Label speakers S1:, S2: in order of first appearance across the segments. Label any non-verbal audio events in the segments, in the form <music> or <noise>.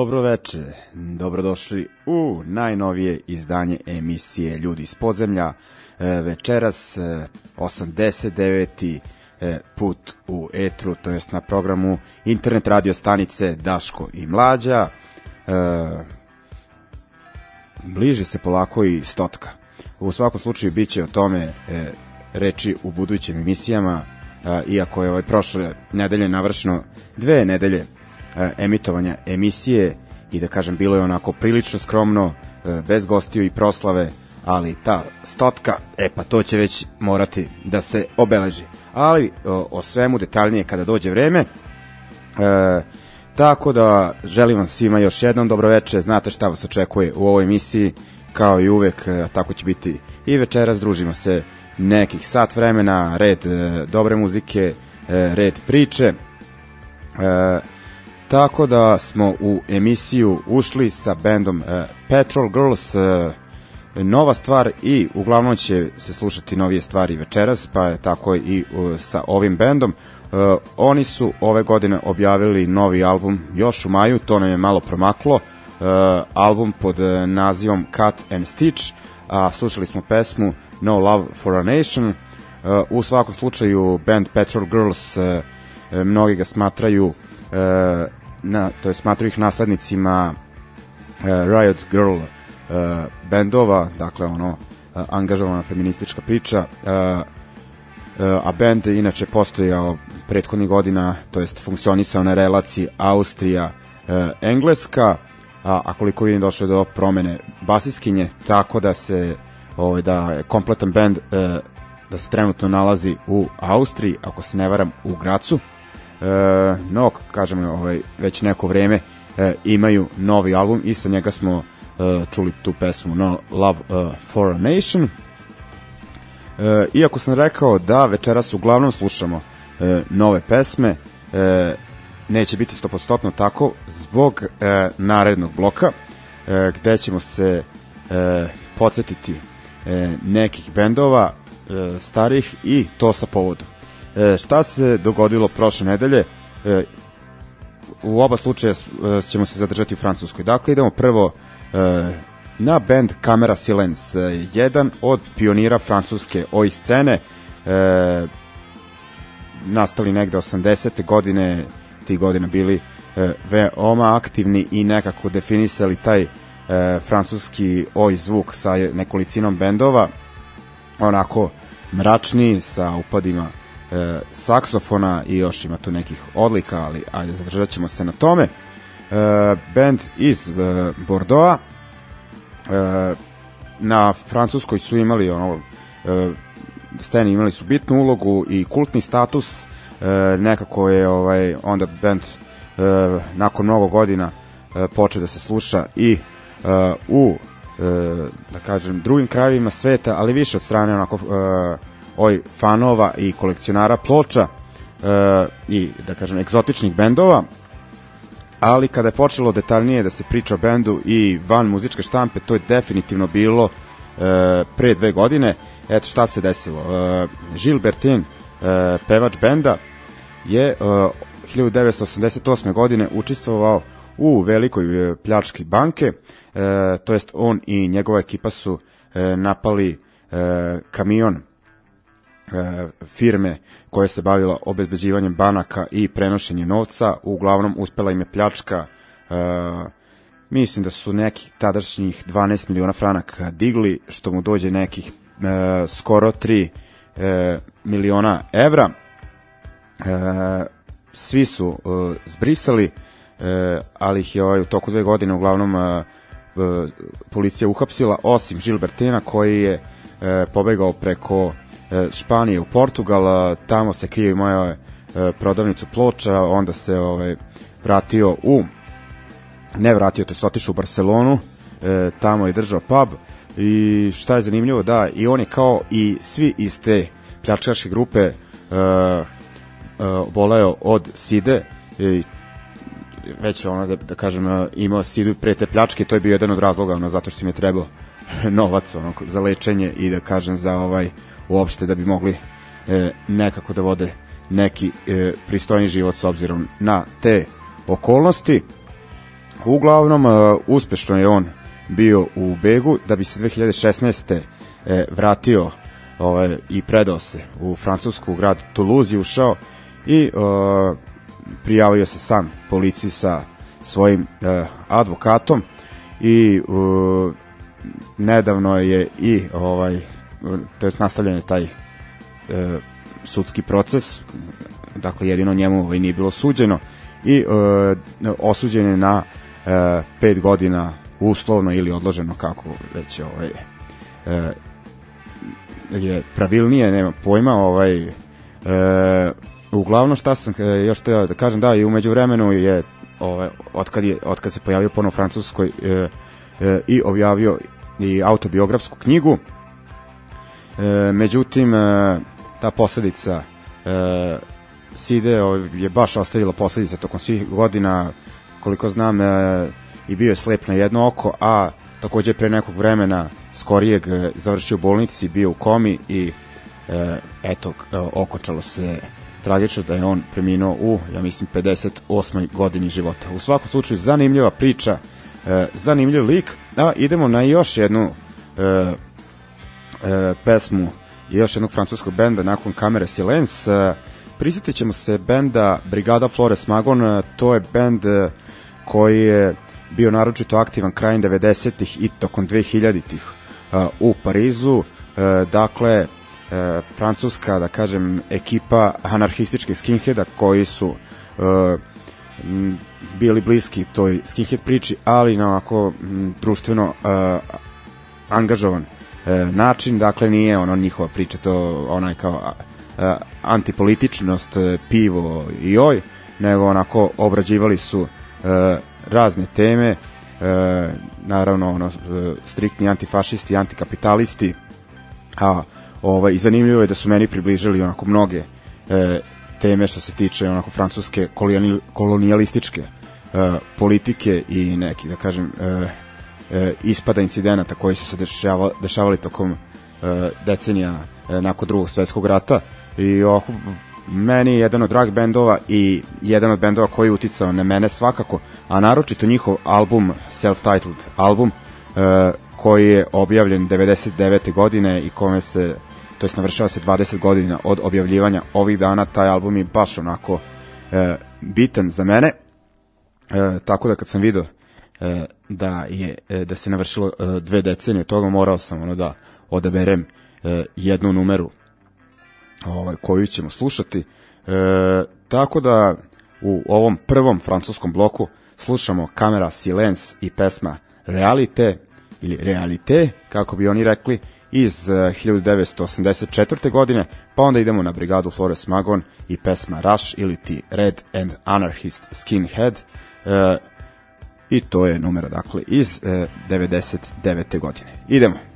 S1: Dobro veče, dobrodošli u najnovije izdanje emisije Ljudi iz podzemlja. E, Večeras e, 89. e, put u etru, to jest na programu internet radio stanice Daško i Mlađa. E, bliži se polako i stotka. U svakom slučaju bit će o tome e, reči u budućim emisijama, e, iako je ovaj prošle nedelje navršeno dve nedelje e, emitovanja emisije i da kažem bilo je onako prilično skromno, e, bez gostiju i proslave, ali ta stotka, e pa to će već morati da se obeleži. Ali o, o svemu detaljnije kada dođe vreme. E, tako da želim vam svima još jednom dobroveče, znate šta vas očekuje u ovoj emisiji, kao i uvek, e, tako će biti i večeras, družimo se nekih sat vremena, red e, dobre muzike, e, red priče. E, tako da smo u emisiju ušli sa bendom e, Petrol Girls, e, nova stvar i uglavnom će se slušati novije stvari večeras, pa je tako i e, sa ovim bendom. E, oni su ove godine objavili novi album još u maju, to nam je malo promaklo, e, album pod e, nazivom Cut and Stitch, a slušali smo pesmu No Love for a Nation. E, u svakom slučaju band Petrol Girls e, mnogi ga smatraju na, to je smatraju ih naslednicima e, Riot Girl e, bendova, dakle ono e, angažovana feministička priča. E, a band inače postojao prethodnih godina, to jest funkcionisao na relaciji Austrija e, Engleska, a, a koliko vidim došlo do promene basiskinje, tako da se ovaj, da kompletan band e, da se trenutno nalazi u Austriji, ako se ne varam u Gracu. E, no, kažem, ovaj, već neko vreme e, imaju novi album i sa njega smo e, čuli tu pesmu no, Love for a Nation. Iako sam rekao da večeras uglavnom slušamo nove pesme, neće biti 100% tako zbog e, narednog bloka e, gde ćemo se e, podsjetiti e, nekih bendova e, starih i to sa povodom. E, šta se dogodilo prošle nedelje? E, u oba slučaja e, ćemo se zadržati u Francuskoj. Dakle, idemo prvo na band Camera Silence, jedan od pionira francuske oj scene, nastali negde 80. godine, ti godina bili veoma aktivni i nekako definisali taj francuski oj zvuk sa nekolicinom bendova, onako mračni sa upadima e, saksofona i još ima tu nekih odlika, ali ajde zadržat ćemo se na tome. E, band iz e, Bordeauxa e, na francuskoj su imali ono e, sceni imali su bitnu ulogu i kultni status e, nekako je ovaj onda band e, nakon mnogo godina e, počeo da se sluša i e, u e, da kažem drugim krajevima sveta, ali više od strane onako e, oj fanova i kolekcionara ploča e, i da kažem egzotičnih bendova ali kada je počelo detaljnije da se priča o bendu i van muzičke štampe, to je definitivno bilo e, pre dve godine. Eto šta se desilo. E, Gilles Bertin, e, pevač benda, je e, 1988. godine učestvovao u velikoj pljački banke, e, to jest on i njegova ekipa su e, napali e, kamion firme koja se bavila obezbeđivanjem banaka i prenošenjem novca, uglavnom uspela im je pljačka e, mislim da su nekih tadašnjih 12 miliona franaka digli, što mu dođe nekih e, skoro 3 e, miliona evra. E, svi su e, zbrisali, e, ali ih je ovaj, u toku dve godine uglavnom e, e, policija uhapsila, osim Gilbertina koji je e, pobegao preko e, Španije u Portugal, tamo se krije moja e, prodavnicu ploča, onda se ovaj, vratio u ne vratio, to je otišao u Barcelonu, e, tamo je držao pub i šta je zanimljivo, da, i on je kao i svi iz te pljačkaške grupe e, e, boleo od side i već ono da, da kažem e, imao sidu pre te pljačke, to je bio jedan od razloga ono, zato što im je trebao <laughs> novac ono, za lečenje i da kažem za ovaj uopšte da bi mogli e, nekako da vode neki e, pristojni život s obzirom na te okolnosti. Uglavnom, e, uspešno je on bio u begu, da bi se 2016. E, vratio ovaj, i predao se u francusku grad Toulouse i ušao i e, prijavio se sam policiji sa svojim e, advokatom i e, nedavno je i ovaj to je nastavljen je taj e, sudski proces. Dakle jedino njemu ovaj, nije bilo suđeno. I e, osuđen je na e, pet godina uslovno ili odloženo kako već ovaj e, je pravilnije nema pojma ovaj e, uglavnom šta sam e, još teo da kažem da i umeđu vremenu je ovaj otkad je otkad se pojavio ponovo francuskoj e, e, i objavio i autobiografsku knjigu međutim e, ta posledica e, Side je baš ostavila posledice tokom svih godina koliko znam e, i bio je slep na jedno oko a takođe pre nekog vremena skorijeg e, završio u bolnici bio u komi i e, eto e, okočalo se tragično da je on preminuo u ja mislim 58. godini života u svakom slučaju zanimljiva priča e, zanimljiv lik a idemo na još jednu e, e, pesmu još jednog francuskog benda nakon Kamere Silence. E, prisjetit ćemo se benda Brigada Flores Magon, e, to je bend e, koji je bio naročito aktivan krajem 90-ih i tokom 2000-ih e, u Parizu. E, dakle, e, francuska, da kažem, ekipa anarhističkih skinheada koji su e, bili bliski toj skinhead priči, ali na onako m, društveno e, angažovan način, dakle nije ono njihova priča, to onaj kao a, a, antipolitičnost, e, pivo i oj, nego onako obrađivali su e, razne teme, e, naravno ono, e, striktni antifašisti, antikapitalisti, a ovaj, i zanimljivo je da su meni približili onako mnoge e, teme što se tiče onako francuske kolonijali- kolonijalističke e, politike i neki da kažem e, e, ispada incidenata koji su se dešava, dešavali tokom e, decenija e, nakon drugog svetskog rata i ovako meni je jedan od drag bendova i jedan od bendova koji je uticao na mene svakako, a naročito njihov album, self-titled album, e, koji je objavljen 99. godine i kome se to jest navršava se 20 godina od objavljivanja ovih dana, taj album je baš onako bitan za mene. Tako da kad sam video da je e, da se navršilo e, dve decenije toga morao sam ono da odaberem e, jednu numeru ovaj koju ćemo slušati. E, tako da u ovom prvom francuskom bloku slušamo Kamera Silence i pesma Realite ili Realite, kako bi oni rekli, iz e, 1984. godine, pa onda idemo na brigadu Flores Magon i pesma Rush ili ti Red and Anarchist Skinhead, e, i to je numera dakle iz e, 99. godine. Idemo.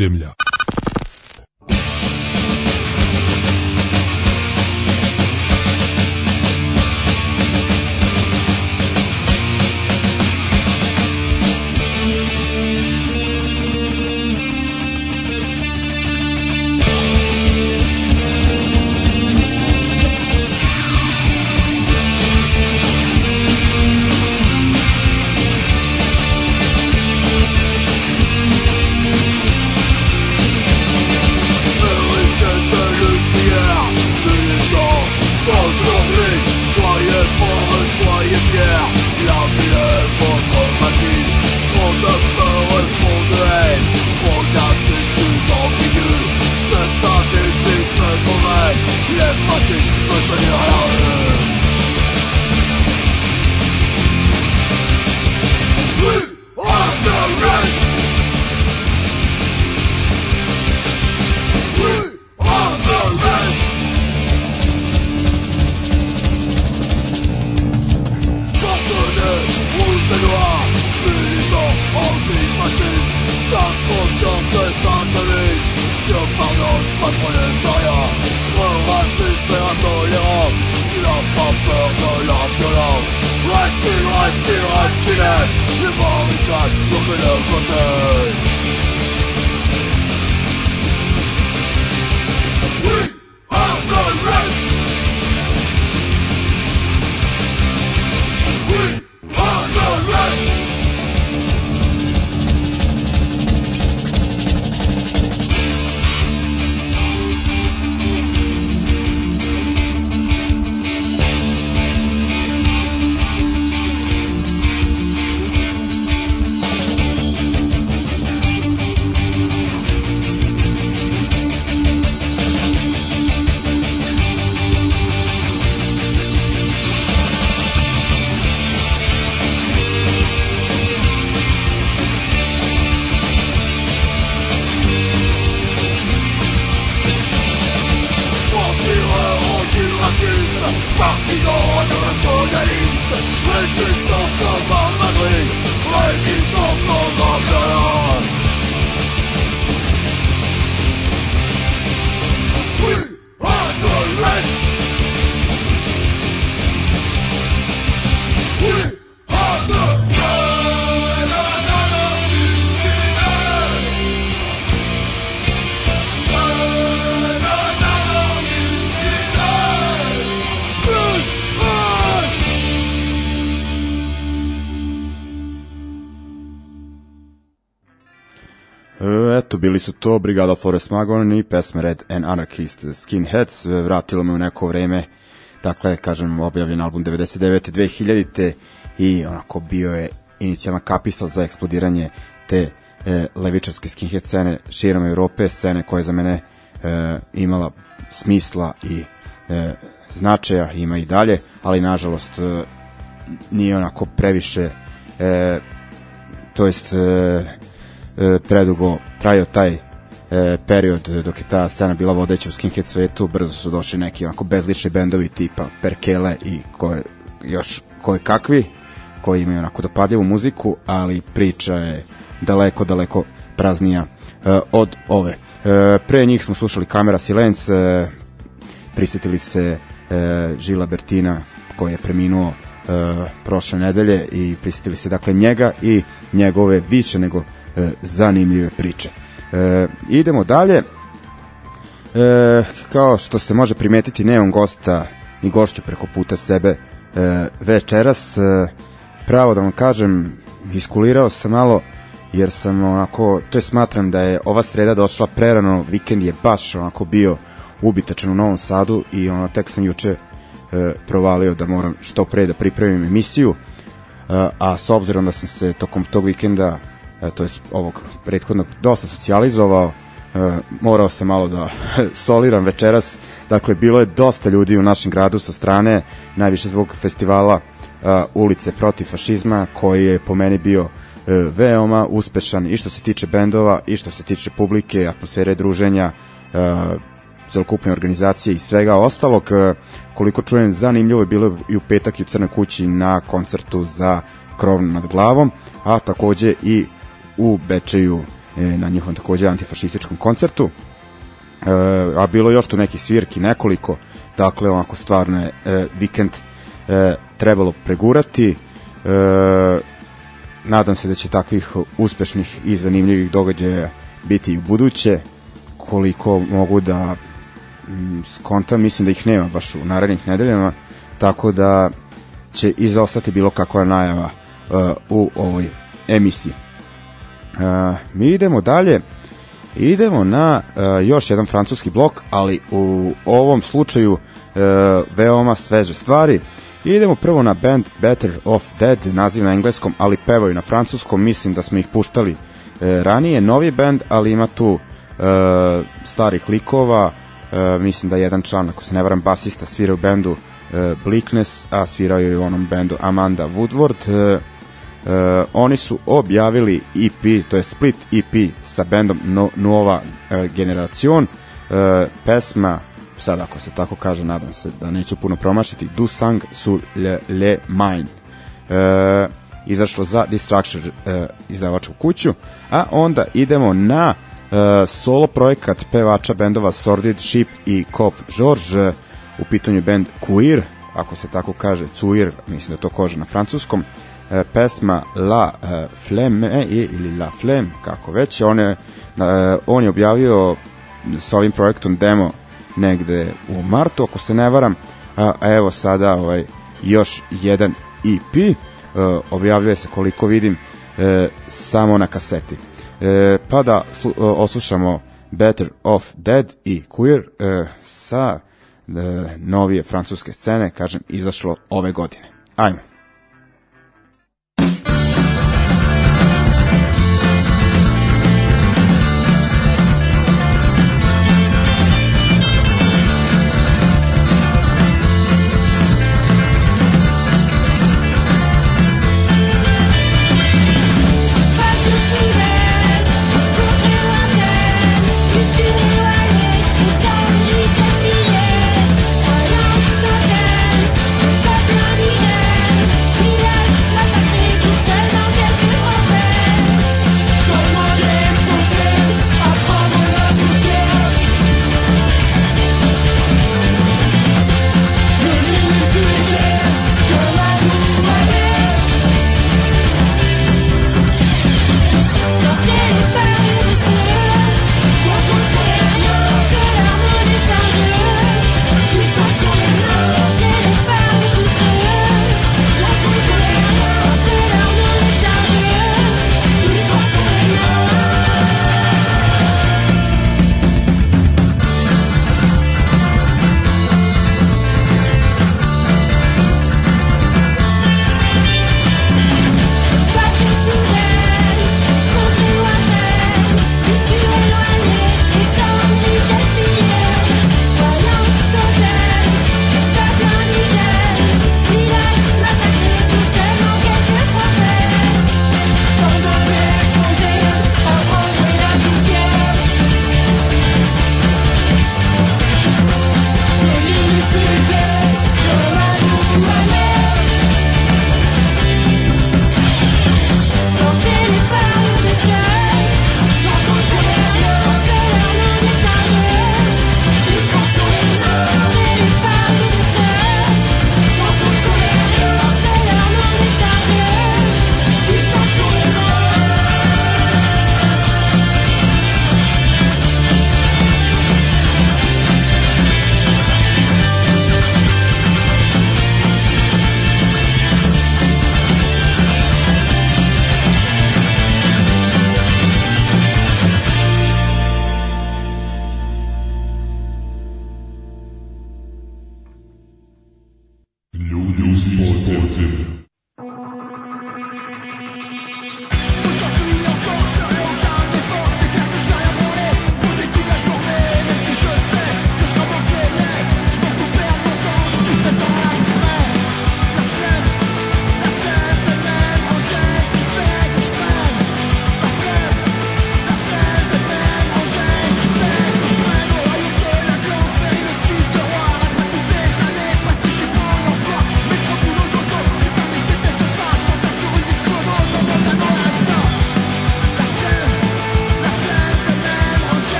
S2: Ljudi
S1: bili su to Brigada Forest Magon i pesme Red and Anarchist Skinheads. Vratilo me u neko vreme, dakle, kažem, objavljen album 99. 2000. i onako bio je inicijalna kapisla za eksplodiranje te e, levičarske skinhead scene širom Evrope, scene koja je za mene e, imala smisla i e, značaja, ima i dalje, ali nažalost e, nije onako previše e, to jest e, predugo trajao taj e, period dok je ta scena bila vodeća u skinhead svetu, brzo su došli neki onako bezlični bendovi tipa Perkele i koje, još koje kakvi, koji imaju onako dopadljivu muziku, ali priča je daleko, daleko praznija e, od ove. E, pre njih smo slušali Kamera Silence, e, prisetili se e, Žila Bertina koji je preminuo e, prošle nedelje i prisetili se dakle njega i njegove više nego e, zanimljive priče. E, idemo dalje. E, kao što se može primetiti, nemam gosta ni gošću preko puta sebe e, večeras. E, pravo da vam kažem, iskulirao sam malo jer sam onako, to smatram da je ova sreda došla prerano, vikend je baš onako bio ubitačan u Novom Sadu i ono, tek sam juče e, provalio da moram što pre da pripremim emisiju, e, a s obzirom da sam se tokom tog vikenda, e, to je ovog prethodnog, dosta socijalizovao, e, morao sam malo da <laughs> soliram večeras, dakle bilo je dosta ljudi u našem gradu sa strane, najviše zbog festivala e, ulice protiv fašizma, koji je po meni bio e, veoma uspešan i što se tiče bendova i što se tiče publike, atmosfere druženja, e, celokupne organizacije i svega ostalog. E, Koliko čujem, zanimljivo je bilo i u petak i u Crnoj kući na koncertu za krov nad glavom, a takođe i u Bečeju e, na njihovom takođe antifašističkom koncertu. E, a bilo još tu neki svirki, nekoliko, dakle onako stvarno je e, vikend e, trebalo pregurati. E, nadam se da će takvih uspešnih i zanimljivih događaja biti i u buduće koliko mogu da mm, skontam, mislim da ih nema baš u narednih nedeljama, tako da će izostati bilo kakva najava uh, u ovoj emisiji. Mi idemo dalje, idemo na još jedan francuski blok, ali u ovom slučaju uh, veoma sveže stvari. Idemo prvo na band Better of Dead, naziv na engleskom, ali pevaju na francuskom, mislim da smo ih puštali uh, ranije, novi band, ali ima tu uh, starih likova, mislim da jedan član, ako se ne varam, basista svira u bendu Bleakness, a svirao je u onom bendu Amanda Woodward. Uh, oni su objavili EP, to je split EP sa bendom no, Nova uh, Generacion. Uh, pesma, sad ako se tako kaže, nadam se da neću puno promašiti, Du sang sur le, le mine. Uh, izašlo za Distraction uh, izdavačku kuću, a onda idemo na uh, solo projekat pevača bendova Sordid Ship i Cop George, u pitanju band Queer, ako se tako kaže, Cuir, mislim da to kože na francuskom, e, pesma La e, Flemme ili La Flemme, kako već, on je, e, on je objavio sa ovim projektom demo negde u martu, ako se ne varam, a, evo sada ovaj, još jedan EP, e, objavljuje se koliko vidim e, samo na kaseti. E, pa da slu, e, oslušamo Better of Dead i Queer e, sa e, novije francuske scene, kažem, izašlo ove godine. Ajmo.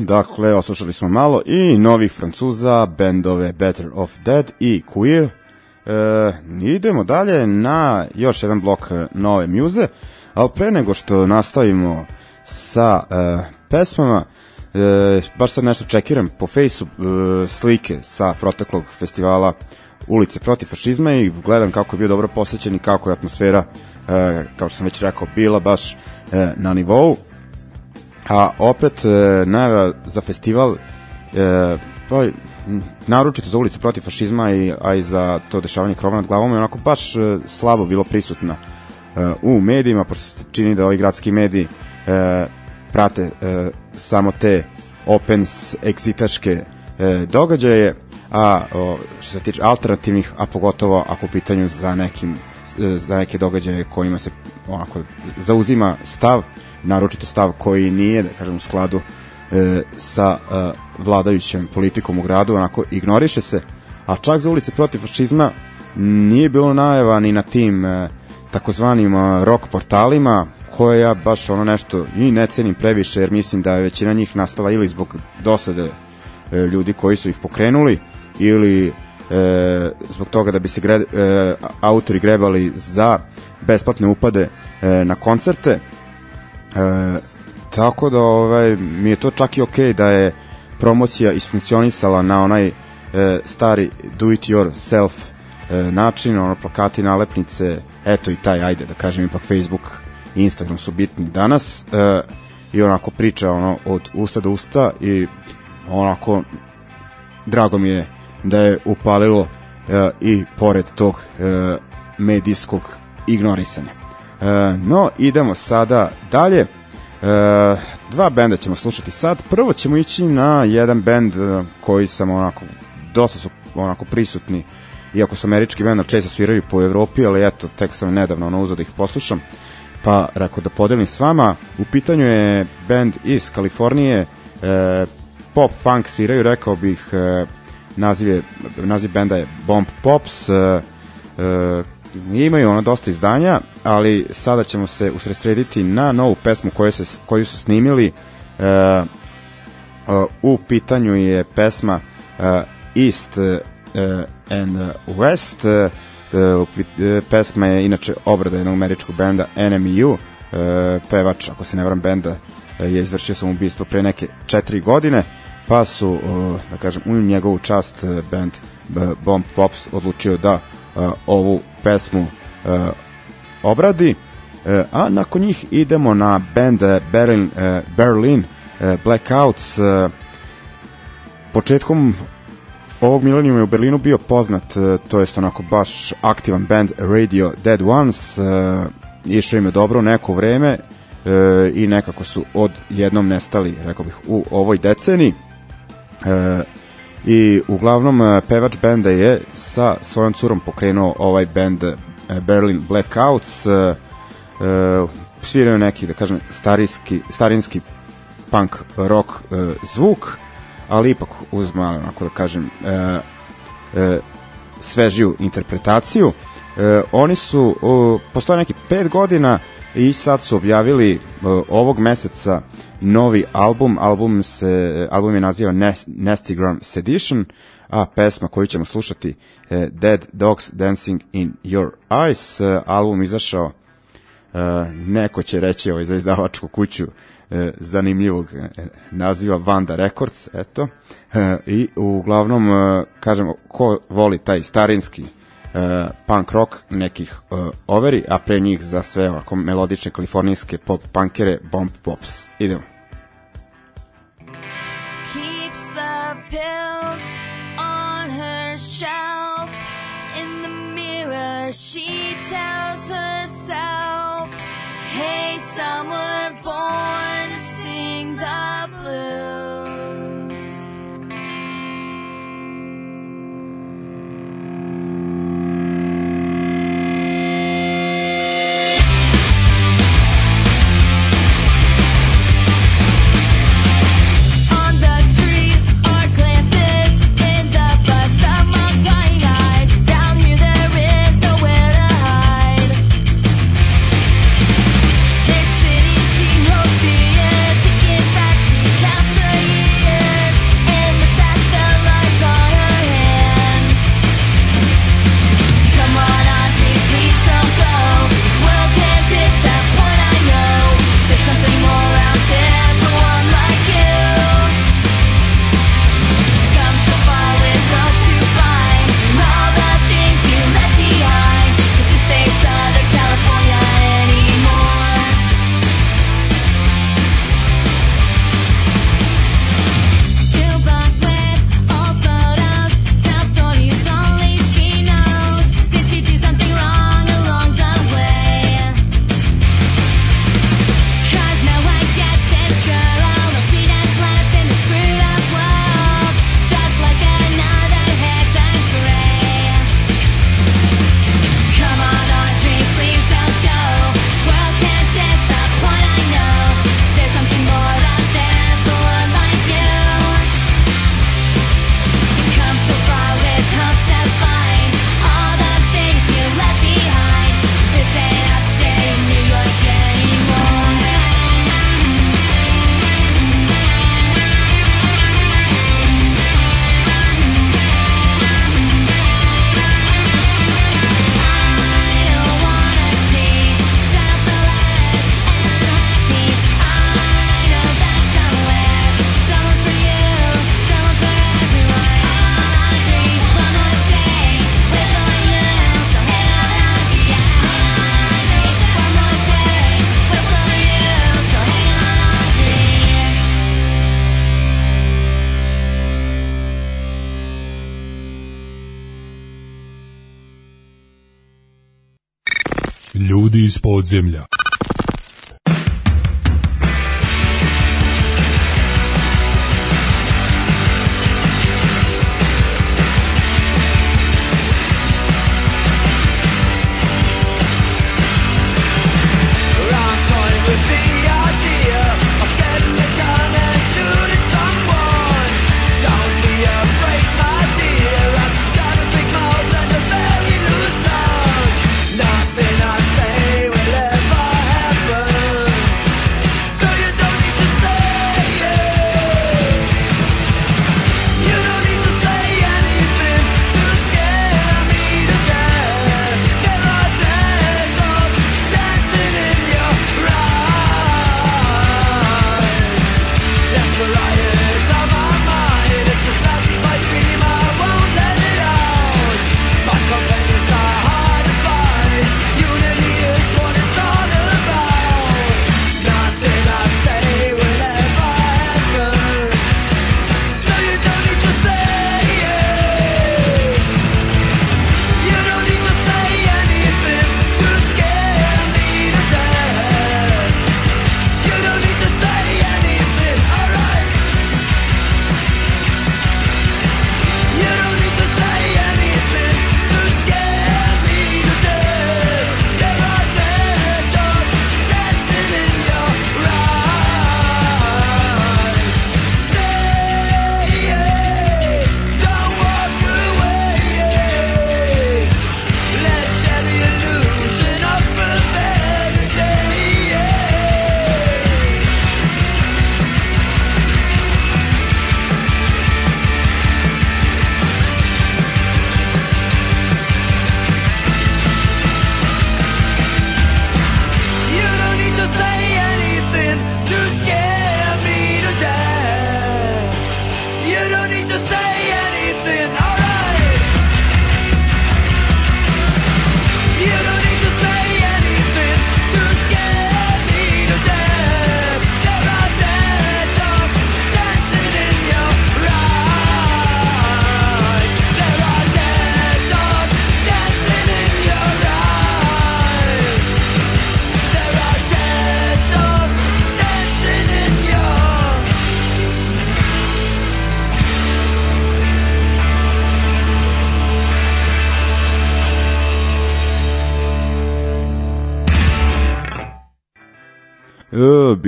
S1: Dakle, oslušali smo malo i novih Francuza, bendove Better of Dead i Queer. E, idemo dalje na još jedan blok nove muze, ali pre nego što nastavimo sa e, pesmama, e, baš sad nešto čekiram po fejsu e, slike sa proteklog festivala ulice protiv fašizma i gledam kako je bio dobro posvećen i kako je atmosfera, e, kao što sam već rekao, bila baš e, na nivou. A opet e, najava za festival e, pa, naročito za ulicu protiv fašizma i, a i za to dešavanje krova nad glavom je onako baš e, slabo bilo prisutna e, u medijima, pošto se čini da ovi gradski mediji e, prate e, samo te opens egzitaške e, događaje, a o, što se tiče alternativnih, a pogotovo ako u pitanju za nekim e, za neke događaje kojima se onako zauzima stav, naročito stav koji nije, da kažem, u skladu e, sa e, vladajućom politikom u gradu, onako ignoriše se, a čak za ulice protiv fašizma nije bilo najava ni na tim e, takozvanim e, rock portalima, koje ja baš ono nešto i ne cenim previše, jer mislim da je većina njih nastala ili zbog dosade e, ljudi koji su ih pokrenuli, ili e, zbog toga da bi se gre, e, autori grebali za besplatne upade e, na koncerte. E, tako da ovaj, mi je to čak i okej da je promocija isfunkcionisala na onaj e, stari do it yourself e, način, ono plakati, nalepnice, eto i taj, ajde da kažem ipak Facebook i Instagram su bitni danas e, i onako priča ono od usta do usta i onako drago mi je da je upalilo e, i pored tog e, medijskog ignorisanja. E, no, idemo sada dalje. E, dva benda ćemo slušati sad. Prvo ćemo ići na jedan bend e, koji sam onako, dosta su onako prisutni, iako su američki bend, često sviraju po Evropi, ali eto, tek sam nedavno ono uzao da ih poslušam, pa rekao da podelim s vama. U pitanju je bend iz Kalifornije, e, pop punk sviraju, rekao bih, e, naziv, je, naziv benda je Bomb Pops, e, e, imaju ono dosta izdanja, ali sada ćemo se usredsrediti na novu pesmu koju, se, koju su snimili. E, e, u pitanju je pesma e, East e, and West. E, pesma je inače obrada jednog američkog benda NMU. E, pevač, ako se ne varam, benda je izvršio sam ubistvo pre neke četiri godine, pa su, da kažem, u njegovu čast band Bomb Pops odlučio da ovu pesmu e, obradi. E, a nakon njih idemo na band e, Berlin, e, Berlin e, Blackouts. E, početkom ovog milenijuma je u Berlinu bio poznat, e, to jest onako baš aktivan band Radio Dead Ones, e, išao im je dobro neko vreme e, i nekako su od jednom nestali, rekao bih, u ovoj deceniji. E, I uglavnom e, pevač benda je sa svojom curom pokrenuo ovaj band e, Berlin Blackouts. E, sviraju neki, da kažem, starinski, starinski punk rock zvuk, ali ipak uz malo, onako da kažem, svežiju interpretaciju. Oni su, postoje neki pet godina i sad su objavili o, ovog meseca novi album, album se album je naziva Nest, Nestigram Sedition, a pesma koju ćemo slušati e, Dead Dogs Dancing in Your Eyes, e, album izašao e, neko će reći ovaj, za izdavačku kuću zanimljivog naziva Vanda Records, eto, i uglavnom, e, kažemo, ko voli taj starinski e, punk rock nekih e, overi, a pre njih za sve ovako melodične kalifornijske pop punkere Bomb Pops. Idemo.
S3: keeps the pills on her shelf. In the mirror, she tells herself, Hey, some were born to sing the blues.
S2: Ljudi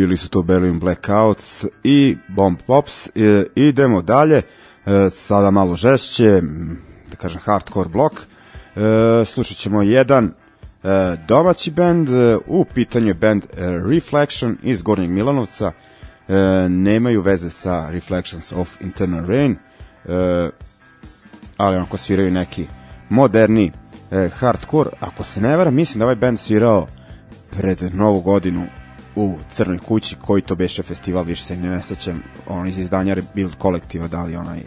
S1: bili su to Berlin Blackouts i Bomb Pops. E, idemo dalje, e, sada malo žešće, da kažem hardcore blok. E, slušat ćemo jedan domaći band, u pitanju je band Reflection iz Gornjeg Milanovca. Nemaju veze sa Reflections of Internal Rain, ali onako sviraju neki moderni e, hardcore. Ako se ne varam, mislim da ovaj band svirao pred novu godinu u Crnoj kući, koji to beše festival, više se ne sećam, on iz izdanja Rebuild kolektiva, da li onaj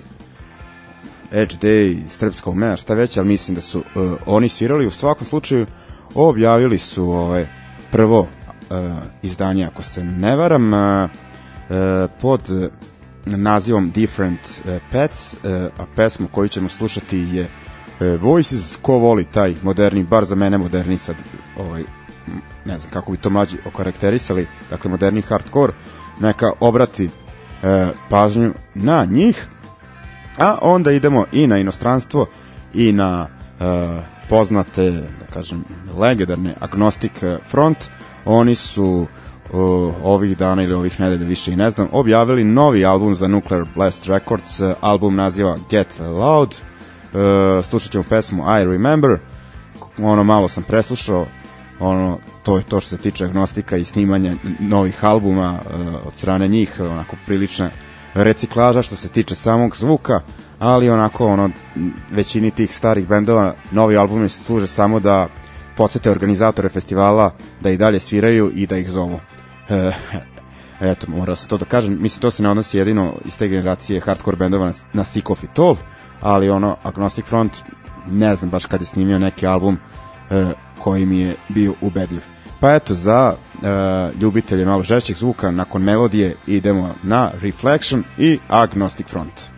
S1: Edge Day, Srpska umena, šta već, ali mislim da su uh, oni svirali. U svakom slučaju objavili su ovaj, prvo uh, izdanje, ako se ne varam, uh, uh, pod nazivom Different uh, Pets, uh, a pesmu koju ćemo slušati je uh, Voices, ko voli taj moderni, bar za mene moderni sad, ovaj, ne znam kako bi to mlađi okarakterisali, dakle moderni hardcore, neka obrati e, pažnju na njih, a onda idemo i na inostranstvo i na e, poznate, da kažem, legendarne Agnostic Front. Oni su e, ovih dana ili ovih nedelja više i ne znam, objavili novi album za Nuclear Blast Records, album naziva Get Loud, e, slušat ćemo pesmu I Remember, ono malo sam preslušao, ono to je to što se tiče agnostika i snimanja novih albuma uh, od strane njih onako prilična reciklaža što se tiče samog zvuka ali onako ono većini tih starih bendova novi albumi služe samo da podsete organizatore festivala da i dalje sviraju i da ih zovu. E, <laughs> eto morao sam to da kažem. Mislim to se ne odnosi jedino iz te generacije hardcore bendova na, na Sick of It All ali ono Agnostic Front ne znam baš kad je snimio neki album e, koji mi je bio ubedljiv. Pa eto, za e, ljubitelje malo žešćeg zvuka, nakon melodije idemo na Reflection i Agnostic Front.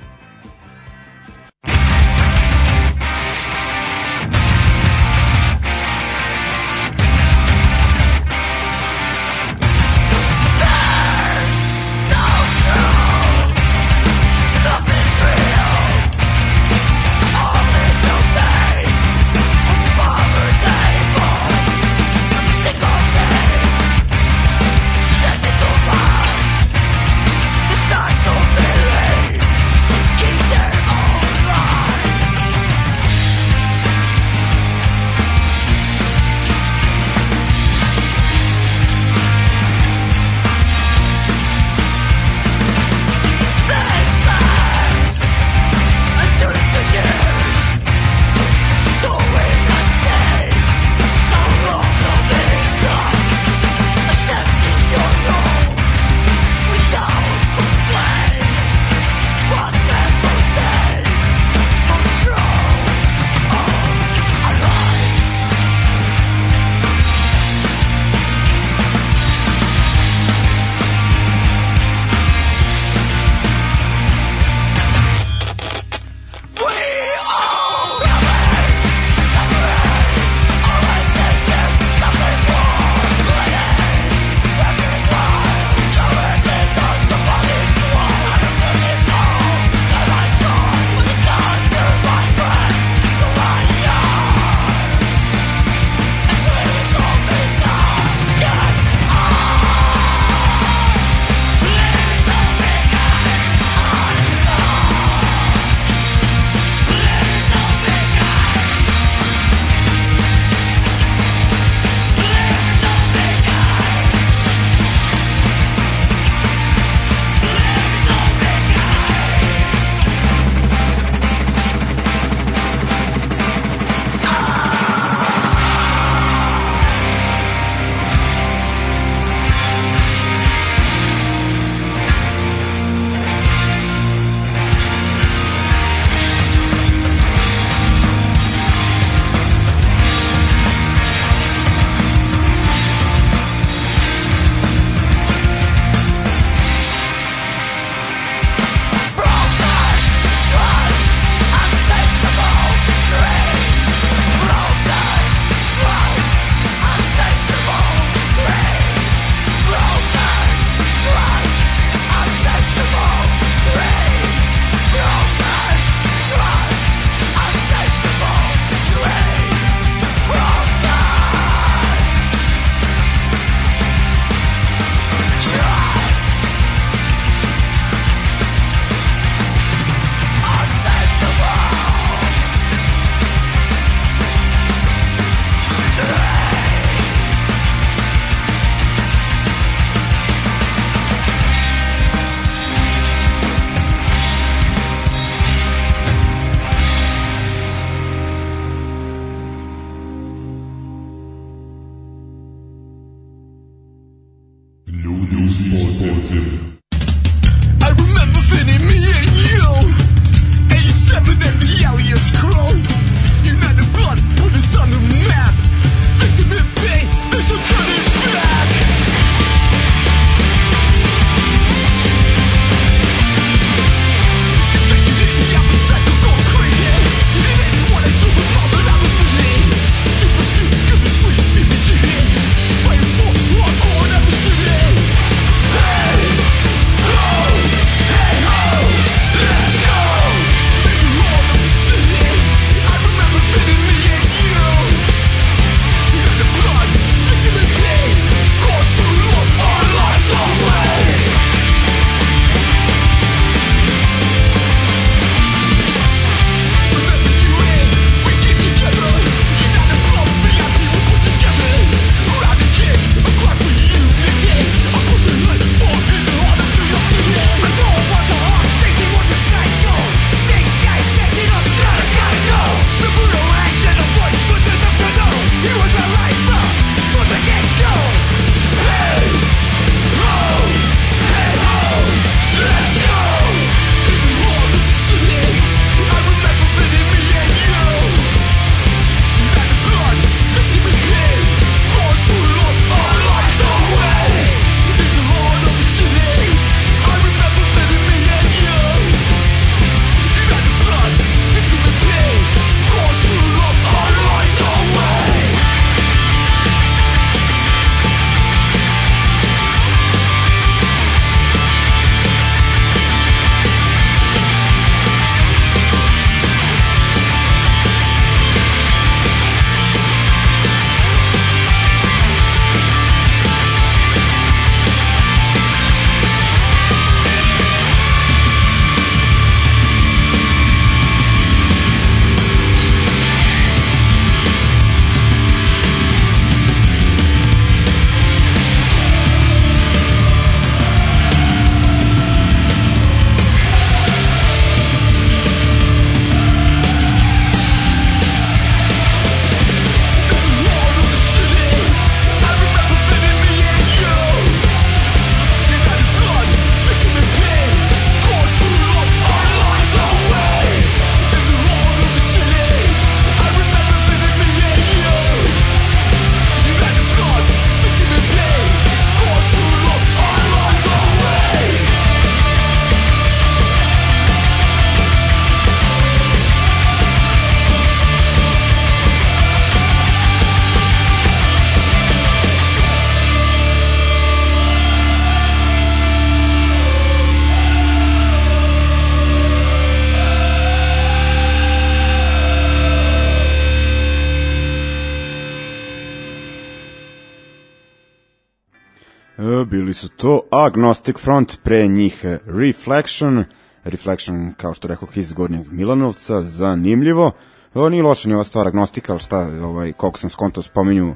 S1: Su to Agnostic Front, pre njih Reflection, Reflection, kao što rekao, iz Gornjeg Milanovca, zanimljivo. O, nije loša ni ova stvar Agnostika, ali šta, ovaj, koliko sam skontao, spominju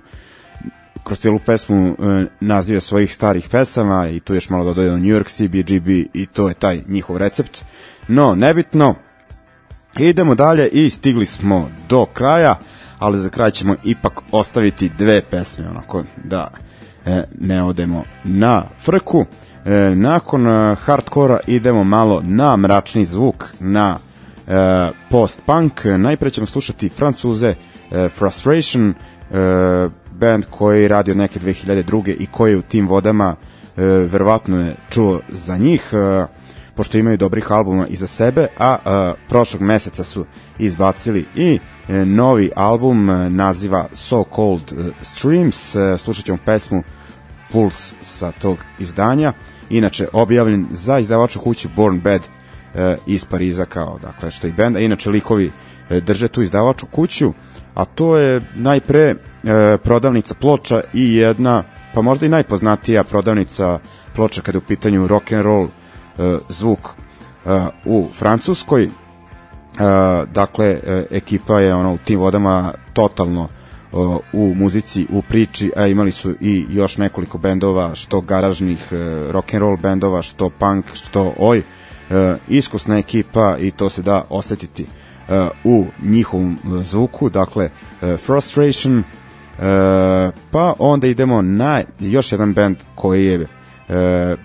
S1: kroz cijelu pesmu e, nazive svojih starih pesama i tu još malo dodaju New York CBGB i to je taj njihov recept. No, nebitno, idemo dalje i stigli smo do kraja, ali za kraj ćemo ipak ostaviti dve pesme, onako da ne odemo na frku. E, nakon e, hardkora idemo malo na mračni zvuk, na e, post-punk. Najpre ćemo slušati Francuze e, Frustration, e, band koji radi od neke 2002. i koji je u tim vodama e, verovatno je čuo za njih, e, pošto imaju dobrih albuma iza sebe, a e, prošlog meseca su izbacili i e, novi album e, naziva So Cold e, Streams. E, slušat ćemo pesmu Puls sa tog izdanja. Inače, objavljen za izdavaču kuću Born Bad e, iz Pariza kao, dakle, što i benda. Inače, likovi e, drže tu izdavaču kuću, a to je najpre e, prodavnica ploča i jedna, pa možda i najpoznatija prodavnica ploča kada je u pitanju rock and roll e, zvuk e, u Francuskoj. E, dakle, e, ekipa je ono u tim vodama totalno u muzici, u priči, a imali su i još nekoliko bendova, što garažnih e, rock and roll bendova, što punk, što oj, e, iskusna ekipa i to se da osetiti e, u njihovom zvuku, dakle Frustration, pa onda idemo na još jedan band koji je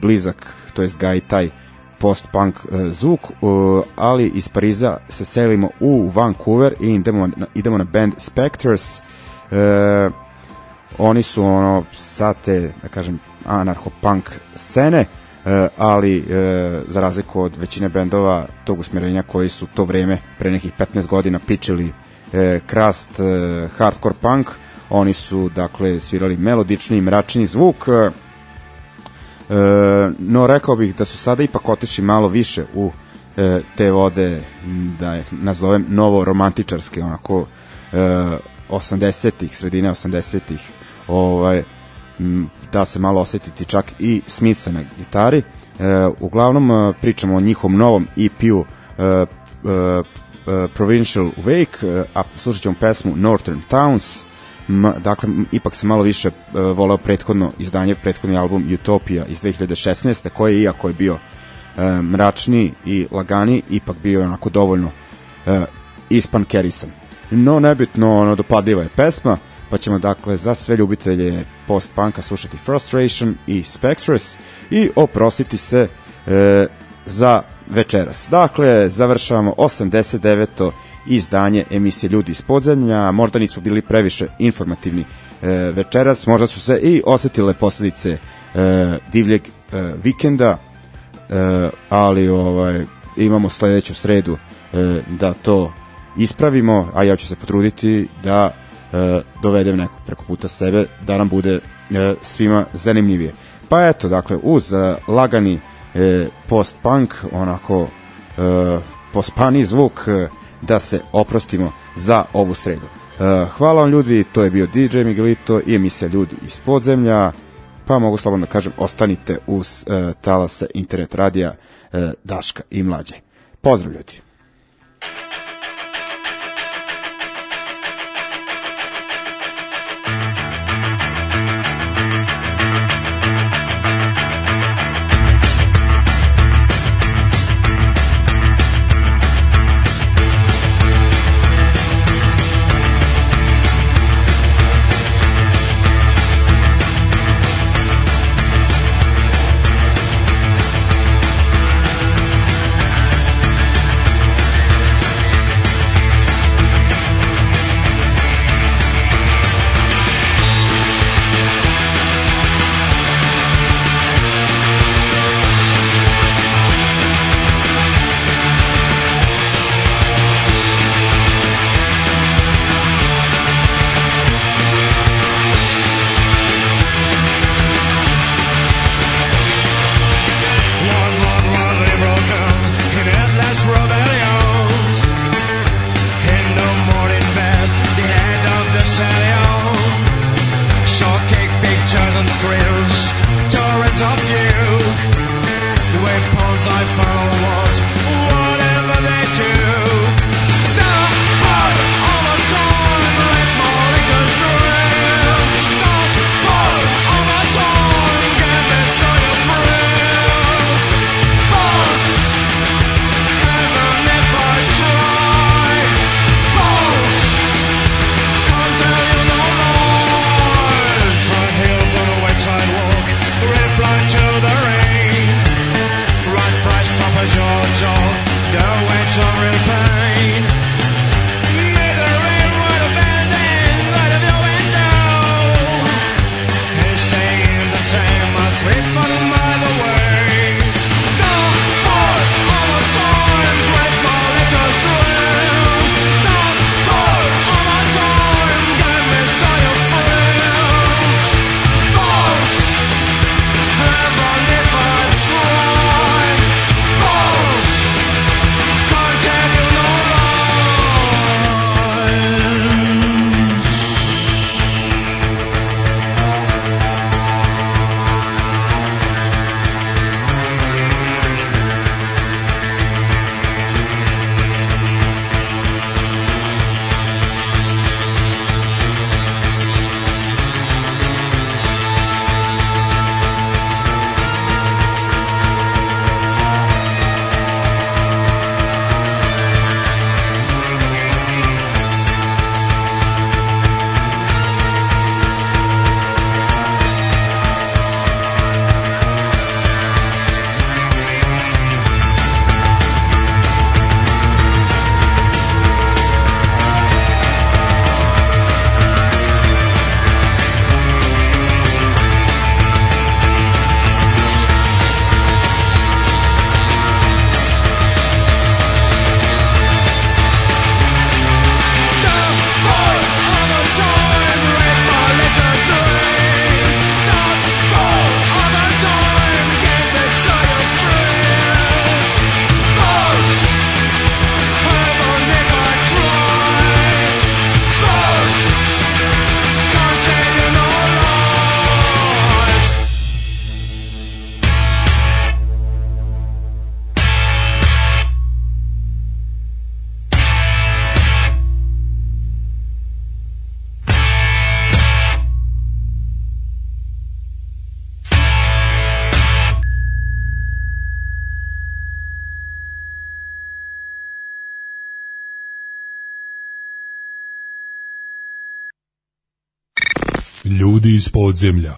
S1: blizak, to jest ga i taj post-punk zvuk, ali iz Pariza se selimo u Vancouver i idemo na, idemo na band Spectres, e, oni su ono sa te, da kažem, anarcho-punk scene, e, ali e, za razliku od većine bendova tog usmjerenja koji su to vreme pre nekih 15 godina pičili e, krast e, hardcore punk, oni su dakle svirali melodični, mračni zvuk, e, e, no rekao bih da su sada ipak otišli malo više u e, te vode, da ih nazovem novo romantičarske, onako e, 80-ih, sredine 80-ih, ovaj, da se malo osetiti čak i Smitha na gitari. E, uglavnom e, pričamo o njihovom novom EP-u e, e, e, Provincial Wake, e, a slušat ćemo pesmu Northern Towns, M, dakle, ipak se malo više e, voleo prethodno izdanje, prethodni album Utopia iz 2016. koji iako je bio e, mračni i lagani, ipak bio onako dovoljno e, ispankerisan. No, nebitno, ono, dopadljiva je pesma, pa ćemo dakle za sve ljubitelje post-punka slušati Frustration i Spectres i oprostiti se e, za večeras. Dakle, završavamo 89. izdanje emisije Ljudi iz podzemlja. Možda nismo bili previše informativni e, večeras, možda su se i osetile posledice e, divljeg e, vikenda, e, ali ovaj imamo sledeću sredu e, da to ispravimo, a ja ću se potruditi da e, dovedem nekog preko puta sebe, da nam bude e, svima zanimljivije. Pa eto, dakle, uz e, lagani e, post-punk, onako e, pospani zvuk, e, da se oprostimo za ovu sredu. E, hvala vam ljudi, to je bio DJ Miguelito i emisija Ljudi iz podzemlja, pa mogu slobodno da kažem, ostanite uz e, talase internet radija e, Daška i Mlađe. Pozdrav ljudi!
S4: Podzemlja.